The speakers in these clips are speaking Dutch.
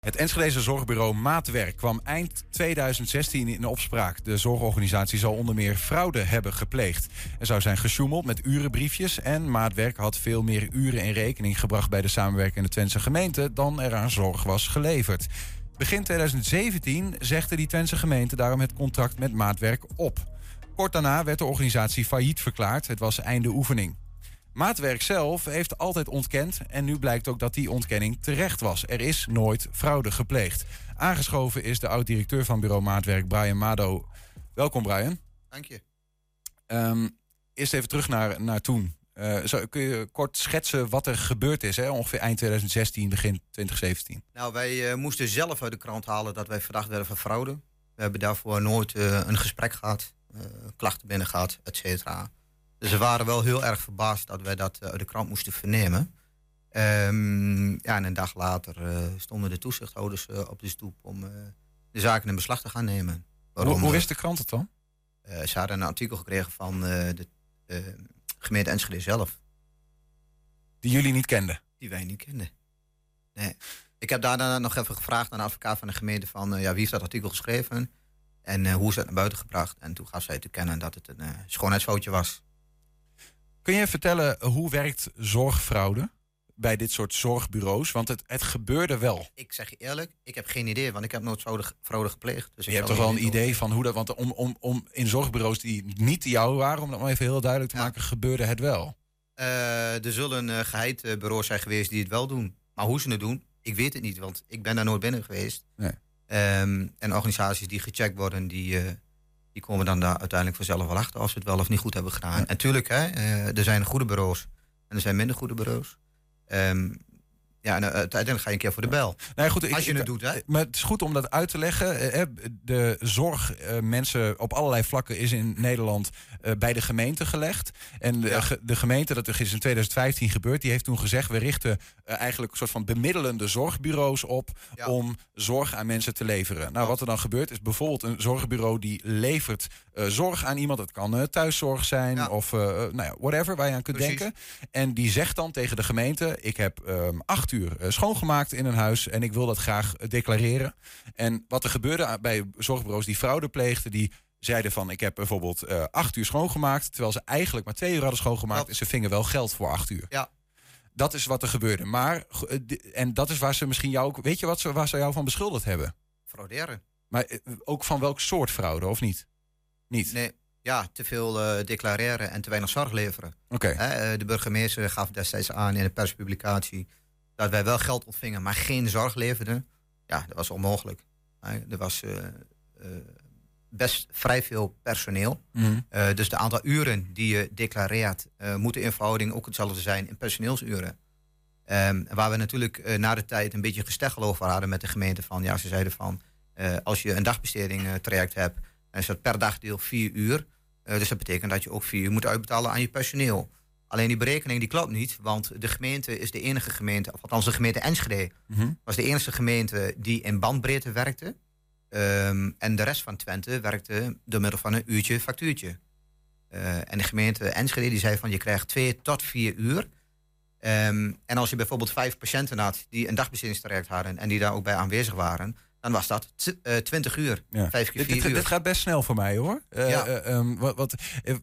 Het Enschedeze zorgbureau Maatwerk kwam eind 2016 in opspraak. De zorgorganisatie zal onder meer fraude hebben gepleegd. Er zou zijn gesjoemeld met urenbriefjes... en Maatwerk had veel meer uren in rekening gebracht... bij de samenwerkende Twentse gemeente dan er aan zorg was geleverd. Begin 2017 zegde die Twentse gemeente daarom het contract met Maatwerk op. Kort daarna werd de organisatie failliet verklaard. Het was einde oefening. Maatwerk zelf heeft altijd ontkend en nu blijkt ook dat die ontkenning terecht was. Er is nooit fraude gepleegd. Aangeschoven is de oud-directeur van bureau Maatwerk, Brian Mado. Welkom Brian. Dank je. Um, eerst even terug naar, naar toen. Uh, zo, kun je kort schetsen wat er gebeurd is, hè? ongeveer eind 2016, begin 2017? Nou, wij uh, moesten zelf uit de krant halen dat wij verdacht werden van fraude. We hebben daarvoor nooit uh, een gesprek gehad, klachten binnen gehad, et cetera. Dus ze waren wel heel erg verbaasd dat wij dat uit de krant moesten vernemen. Um, ja, en een dag later stonden de toezichthouders op de stoep om de zaken in beslag te gaan nemen. Waarom, hoe, hoe wist de krant het dan? ze hadden een artikel gekregen van de gemeente Enschede zelf. Die jullie niet kenden? Die wij niet kenden. Nee. Ik heb daarna nog even gevraagd aan de advocaat van de gemeente van uh, ja, wie heeft dat artikel geschreven en uh, hoe is dat naar buiten gebracht. En toen gaf zij te kennen dat het een uh, schoonheidsfoutje was. Kun je vertellen hoe werkt zorgfraude bij dit soort zorgbureaus? Want het, het gebeurde wel. Ik zeg je eerlijk, ik heb geen idee, want ik heb nooit fraude, gepleegd. Dus je hebt toch wel een idee van hoe dat... Want om, om, om in zorgbureaus die niet jou waren, om dat maar even heel duidelijk te ja. maken, gebeurde het wel. Uh, er zullen uh, geheid bureaus zijn geweest die het wel doen. Maar hoe ze het doen, ik weet het niet, want ik ben daar nooit binnen geweest. Nee. Um, en organisaties die gecheckt worden, die, die komen dan daar uiteindelijk vanzelf wel achter als ze het wel of niet goed hebben gedaan. Ja. En tuurlijk, hè, er zijn goede bureaus en er zijn minder goede bureaus. Um, ja, en uiteindelijk ga je een keer voor de bel. Goed, Als je het doet, hè? Maar het is goed om dat uit te leggen. De zorg mensen op allerlei vlakken is in Nederland bij de gemeente gelegd. En de, ja. de gemeente, dat is in 2015 gebeurd, die heeft toen gezegd: we richten eigenlijk een soort van bemiddelende zorgbureaus op ja. om zorg aan mensen te leveren. Nou, wat er dan gebeurt, is bijvoorbeeld een zorgbureau die levert zorg aan iemand. Dat kan thuiszorg zijn of nou ja, whatever waar je aan kunt Precies. denken. En die zegt dan tegen de gemeente: ik heb um, acht uur schoongemaakt in een huis en ik wil dat graag declareren. En wat er gebeurde bij zorgbureaus die fraude pleegden, die zeiden van ik heb bijvoorbeeld uh, acht uur schoongemaakt, terwijl ze eigenlijk maar twee uur hadden schoongemaakt en ze vingen wel geld voor acht uur. Ja. Dat is wat er gebeurde. Maar, en dat is waar ze misschien jou ook, weet je wat ze, waar ze jou van beschuldigd hebben? Frauderen. Maar ook van welk soort fraude, of niet? Niet? Nee, ja, te veel uh, declareren en te weinig zorg leveren. Oké. Okay. Uh, de burgemeester gaf destijds aan in de perspublicatie dat wij wel geld ontvingen, maar geen zorg leverden. Ja, dat was onmogelijk. Er was uh, best vrij veel personeel. Mm. Uh, dus de aantal uren die je declareert, moeten in verhouding ook hetzelfde zijn in personeelsuren. Um, waar we natuurlijk na de tijd een beetje gesteggel over hadden met de gemeente van, ja, ze zeiden van, als je een dagbesteding traject hebt, dan is dat per dagdeel vier uur. dus dat betekent dat je ook vier uur moet uitbetalen aan je personeel. Alleen die berekening die klopt niet, want de gemeente is de enige gemeente, of althans de gemeente Enschede, mm -hmm. was de enige gemeente die in bandbreedte werkte. Um, en de rest van Twente werkte door middel van een uurtje factuurtje. Uh, en de gemeente Enschede die zei van je krijgt twee tot vier uur. Um, en als je bijvoorbeeld vijf patiënten had die een dagbestedingstraject hadden en die daar ook bij aanwezig waren, dan was dat uh, 20 uur. Ja. Vijf keer vier dit, uur. Dit gaat best snel voor mij hoor. Uh, ja. um, wat, wat,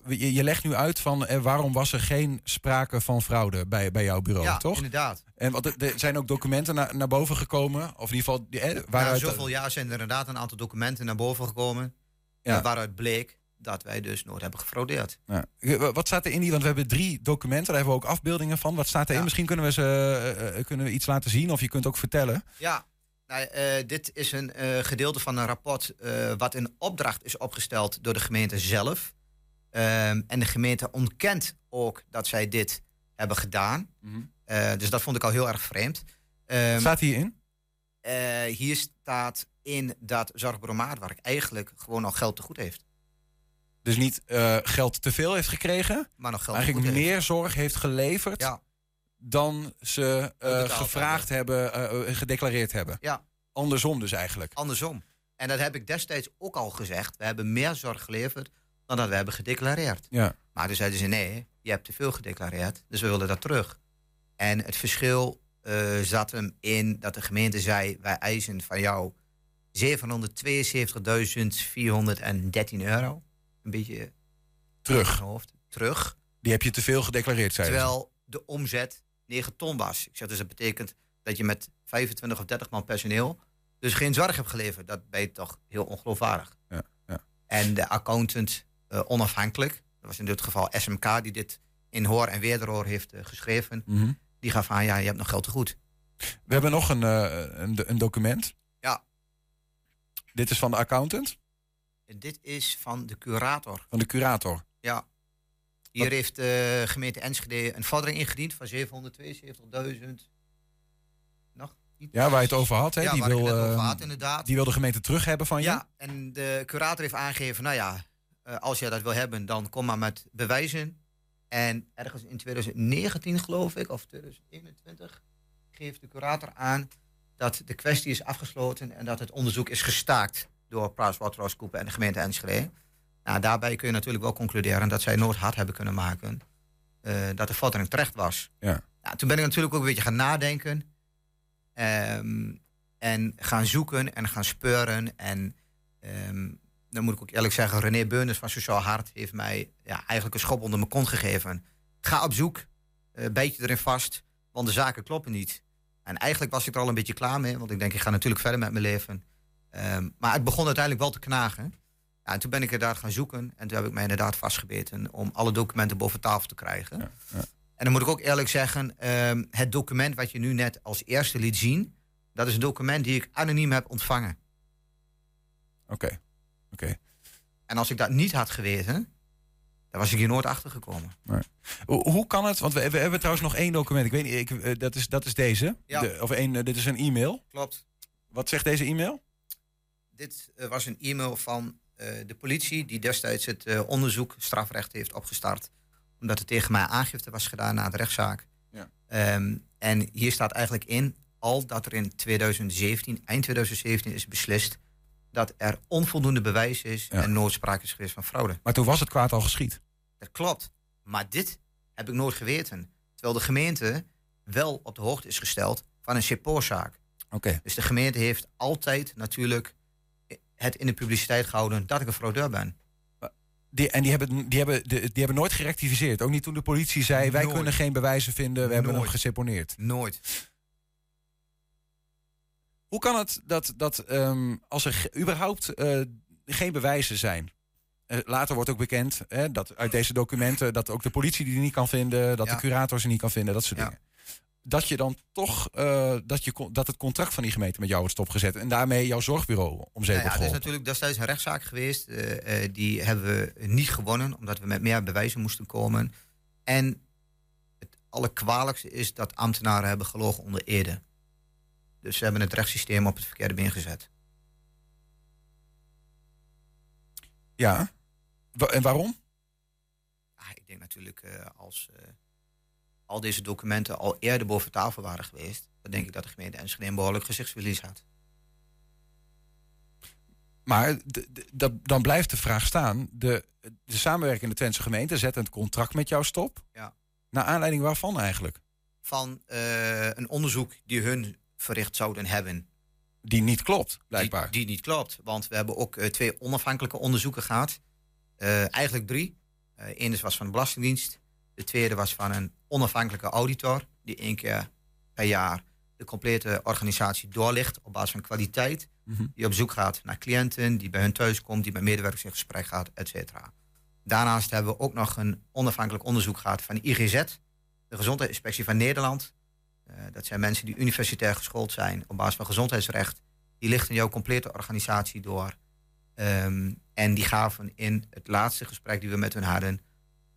je, je, legt nu uit van waarom was er geen sprake van fraude bij, bij jouw bureau, ja, toch? inderdaad. En wat, er zijn ook documenten naar, naar boven gekomen? Of in ieder geval... Eh, waaruit... Na zoveel jaar zijn er inderdaad een aantal documenten naar boven gekomen. Ja. waaruit bleek dat wij dus nooit hebben gefraudeerd. Ja. Wat staat er in die? Want we hebben drie documenten, daar hebben we ook afbeeldingen van. Wat staat erin? Ja. Misschien kunnen we, ze, kunnen we iets laten zien of je kunt ook vertellen. Ja, nou, uh, dit is een uh, gedeelte van een rapport uh, wat in opdracht is opgesteld door de gemeente zelf. Um, en de gemeente ontkent ook dat zij dit hebben gedaan. Mm -hmm. dus dat vond ik al heel erg vreemd. Um, staat hierin? hier staat in dat Zorgbureau Maatwerk eigenlijk gewoon al geld te goed heeft. Dus niet geld te veel heeft gekregen, maar nog geld eigenlijk te goed meer heeft. zorg heeft geleverd. Ja dan ze uh, gevraagd hebben, hebben uh, gedeclareerd hebben. Ja. Andersom dus eigenlijk. Andersom. En dat heb ik destijds ook al gezegd. We hebben meer zorg geleverd dan dat we hebben gedeclareerd. Ja. Maar toen zeiden ze nee, je hebt te veel gedeclareerd, dus we willen dat terug. En het verschil uh, zat hem in dat de gemeente zei: wij eisen van jou 772.413 euro. Een beetje terug. Hoofd. Terug. Die heb je te veel gedeclareerd, zei Terwijl de omzet 9 ton was. Ik zeg dus dat betekent dat je met 25 of 30 man personeel dus geen zorg hebt geleverd. Dat ben je toch heel ongeloofwaardig. Ja, ja. En de accountant uh, onafhankelijk, dat was in dit geval SMK die dit in hoor en wederhoor heeft uh, geschreven, Mhm. die gaf aan, ja, je hebt nog geld te goed. We hebben nog een, uh, een, een, document. Ja. Dit is van de accountant? Dit is van de curator. Van de curator? Ja. Hier heeft de gemeente Enschede een vordering ingediend van 772.000. Nog? Iets? Ja, waar je het over had. Hè? Ja, die, wil, over uh, had, inderdaad. die wil de gemeente terug hebben van je? Ja, en de curator heeft aangegeven, nou ja, uh, als jij dat wil hebben, dan kom maar met bewijzen. En ergens in 2019, geloof ik, of 2021, geeft de curator aan dat de kwestie is afgesloten en dat het onderzoek is gestaakt door PricewaterhouseCoopers en de gemeente Enschede. Nou, daarbij kun je natuurlijk wel concluderen dat zij nooit hard hebben kunnen maken uh, dat de vordering terecht was. Ja. Nou, toen ben ik natuurlijk ook een beetje gaan nadenken um, en gaan zoeken en gaan speuren. En um, dan moet ik ook eerlijk zeggen, René Beuners van Sociaal Hart heeft mij ja, eigenlijk een schop onder mijn kont gegeven. Ga op zoek, uh, bijt je erin vast, want de zaken kloppen niet. En eigenlijk was ik er al een beetje klaar mee, want ik denk, ik ga natuurlijk verder met mijn leven. Um, maar het begon uiteindelijk wel te knagen. Ja, en toen ben ik er daar gaan zoeken en toen heb ik mij inderdaad vastgebeten om alle documenten boven tafel te krijgen. Ja, ja. En dan moet ik ook eerlijk zeggen, um, het document wat je nu net als eerste liet zien, dat is een document die ik anoniem heb ontvangen. Oké, okay. oké. Okay. En als ik dat niet had geweten, dan was ik hier nooit achter gekomen. Nee. Hoe, kan het? Want we, we, hebben trouwens nog één document. Ik weet niet, ik, uh, dat, is, dat is deze. Ja. De, of één, uh, dit is een e-mail. Klopt. Wat zegt deze e-mail? Dit uh, was een e-mail van de politie die destijds het uh, onderzoek strafrecht heeft opgestart. Omdat er tegen mij aangifte was gedaan na de rechtszaak. Ja. Um, en hier staat eigenlijk in al dat er in 2017, eind 2017 is beslist dat er onvoldoende bewijs is Ja. en nooit sprake is geweest van fraude. Maar toen was het kwaad al geschied. Dat klopt. Maar dit heb ik nooit geweten. Terwijl de gemeente wel op de hoogte is gesteld van een CEPOR-zaak. Oké. Dus de gemeente heeft altijd natuurlijk het in de publiciteit gehouden dat ik een fraudeur ben. Die, en die hebben, die, hebben, die, hebben nooit gerectificeerd. Ook niet toen de politie zei: wij Nooit. kunnen geen bewijzen vinden, we hebben hem geseponeerd. Nooit. Hoe kan het dat, dat ehm, als er überhaupt eh, geen bewijzen zijn? Eh, later wordt ook bekend hè, dat uit deze documenten dat ook de politie die niet kan vinden, dat Ja. de curator ze niet kan vinden, dat soort Ja. dingen. Dat je dan toch eh, dat, je, dat het contract van die gemeente met jou wordt stopgezet en daarmee jouw zorgbureau om zeep Nou ja, er is natuurlijk destijds een rechtszaak geweest. eh, eh, die hebben we niet gewonnen, omdat we met meer bewijzen moesten komen. En het allerkwalijkste is dat ambtenaren hebben gelogen onder ede. Dus ze hebben het rechtssysteem op het verkeerde been gezet. Ja. En waarom? Ah, ik denk natuurlijk als al deze documenten al eerder boven tafel waren geweest... dan denk ik dat de gemeente Enschede een behoorlijk gezichtsverlies had. Maar dan blijft de vraag staan. De, de samenwerkende Twentse gemeente zet een contract met jou stop. Ja. Naar aanleiding waarvan eigenlijk? Van eh, een onderzoek die hun verricht zouden hebben. Die niet klopt, blijkbaar. Die, die niet klopt. Want we hebben ook eh, twee onafhankelijke onderzoeken gehad. Eh, eigenlijk drie. Eén was van de Belastingdienst. De tweede was van een onafhankelijke auditor. Die één keer per jaar de complete organisatie doorlicht op basis van kwaliteit. Mhm. Die op zoek gaat naar cliënten, die bij hun thuis komt, die met medewerkers in gesprek gaat, et cetera. Daarnaast hebben we ook nog een onafhankelijk onderzoek gehad van de IGZ, de Gezondheidsinspectie van Nederland. Eh, dat zijn mensen die universitair geschoold zijn op basis van gezondheidsrecht. Die lichten jouw complete organisatie door. Ehm, en die gaven in het laatste gesprek die we met hun hadden...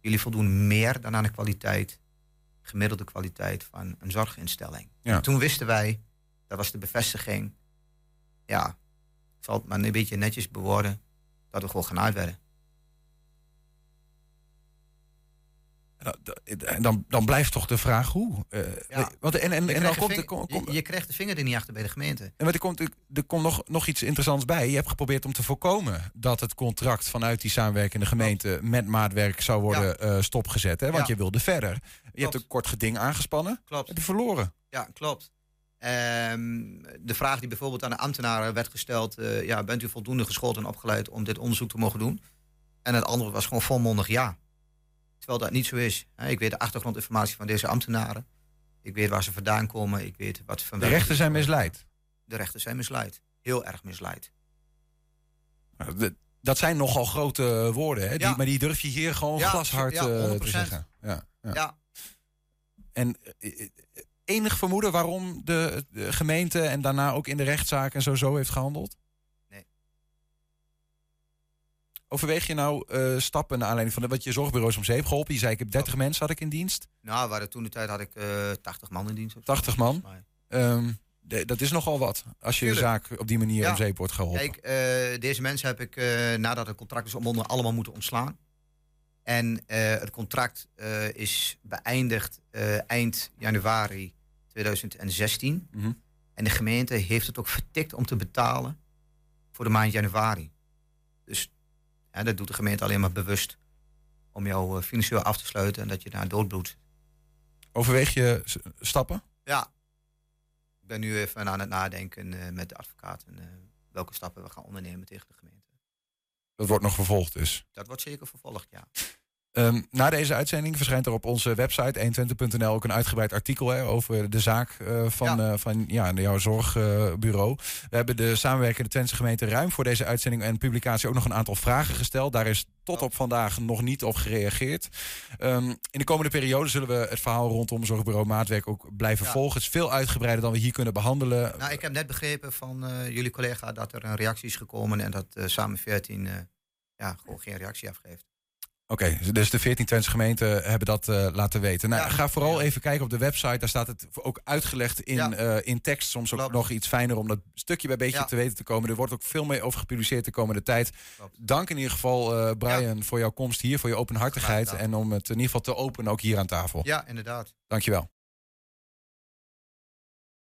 jullie voldoen meer dan aan de kwaliteit, gemiddelde kwaliteit van een zorginstelling. Ja. En toen wisten wij, dat was de bevestiging... ja, het maar een beetje netjes bewoorden... dat we gewoon genaaid werden. En dan- dan, blijft toch de vraag hoe. Eh, Ja. want, en, en, Je en dan krijgt de komt er, ving- kom- kom- je, je krijgt de vinger er niet achter bij de gemeente. en er komt, er komt nog, nog iets interessants bij. Je hebt geprobeerd om te voorkomen dat het contract vanuit die samenwerkende gemeente met maatwerk zou worden eh, stopgezet. Hè? Want Ja. je wilde verder. Je hebt een kort geding aangespannen. Klopt. Heb je verloren. Ja, klopt. Ehm, de vraag die bijvoorbeeld aan de ambtenaren werd gesteld: uh, ja, bent u voldoende geschoold en opgeleid om dit onderzoek te mogen doen? En het antwoord was gewoon volmondig ja. Terwijl dat niet zo is. Ik weet de achtergrondinformatie van deze ambtenaren. Ik weet waar ze vandaan komen. Ik weet wat van de rechten zijn misleid. De rechten zijn misleid. Heel erg misleid. Nou, dat zijn nogal grote woorden, hè? Die, maar die durf je hier gewoon glashard ja, uh, te zeggen. Ja, ja. En uh, enig vermoeden waarom de, de, gemeente en daarna ook in de rechtszaak en zo zo heeft gehandeld? Nee. Overweeg je nou uh, stappen naar aanleiding van wat je zorgbureaus om zeep geholpen? Je zei ik heb 30 mensen had ik in dienst. Nou, waar toen de tijd had ik 80 man in dienst. 80 man. Um, dat is nogal wat. Als je Tuurlijk. zaak op die manier ja. om zeep wordt geholpen. Kijk, uh, deze mensen heb ik uh, nadat het contract is omwonden allemaal moeten ontslaan. En uh, het contract is beëindigd eind januari 2016. Mm -hmm. En de gemeente heeft het ook vertikt om te betalen voor de maand januari. Dus ja, dat doet de gemeente alleen maar bewust om jou financieel af te sluiten en dat je daar doodbloedt. Overweeg je stappen? Ja, ben nu even aan het nadenken uh, met de advocaten uh, welke stappen we gaan ondernemen tegen de gemeente. Dat wordt nog vervolgd dus? Dat wordt zeker vervolgd, ja. Um, na deze uitzending verschijnt er op onze website 120.nl ook een uitgebreid artikel hè, over de zaak uh, van, ja. Uh, van ja, jouw zorgbureau. Uh, we hebben de samenwerkende Twentse gemeente ruim voor deze uitzending en publicatie ook nog een aantal vragen gesteld. Daar is tot op vandaag nog niet op gereageerd. Um, in de komende periode zullen we het verhaal rondom zorgbureau Maatwerk ook blijven ja. volgen. Het is veel uitgebreider dan we hier kunnen behandelen. Nou, ik heb net begrepen van uh, jullie collega dat er een reactie is gekomen en dat samen 14 ja, gewoon geen reactie afgeeft. Oké, okay, dus de 14 Twentse gemeenten hebben dat uh, laten weten. Nou, ja, ga vooral ja. even kijken op de website. Daar staat het ook uitgelegd in, ja. uh, in tekst. Soms ook Klopt. nog iets fijner om dat stukje bij beetje te weten te komen. Er wordt ook veel meer over gepubliceerd de komende tijd. Klopt. Dank in ieder geval, uh, Brian, voor jouw komst hier, voor je openhartigheid. En om het in ieder geval te openen ook hier aan tafel. Ja, inderdaad. Dankjewel.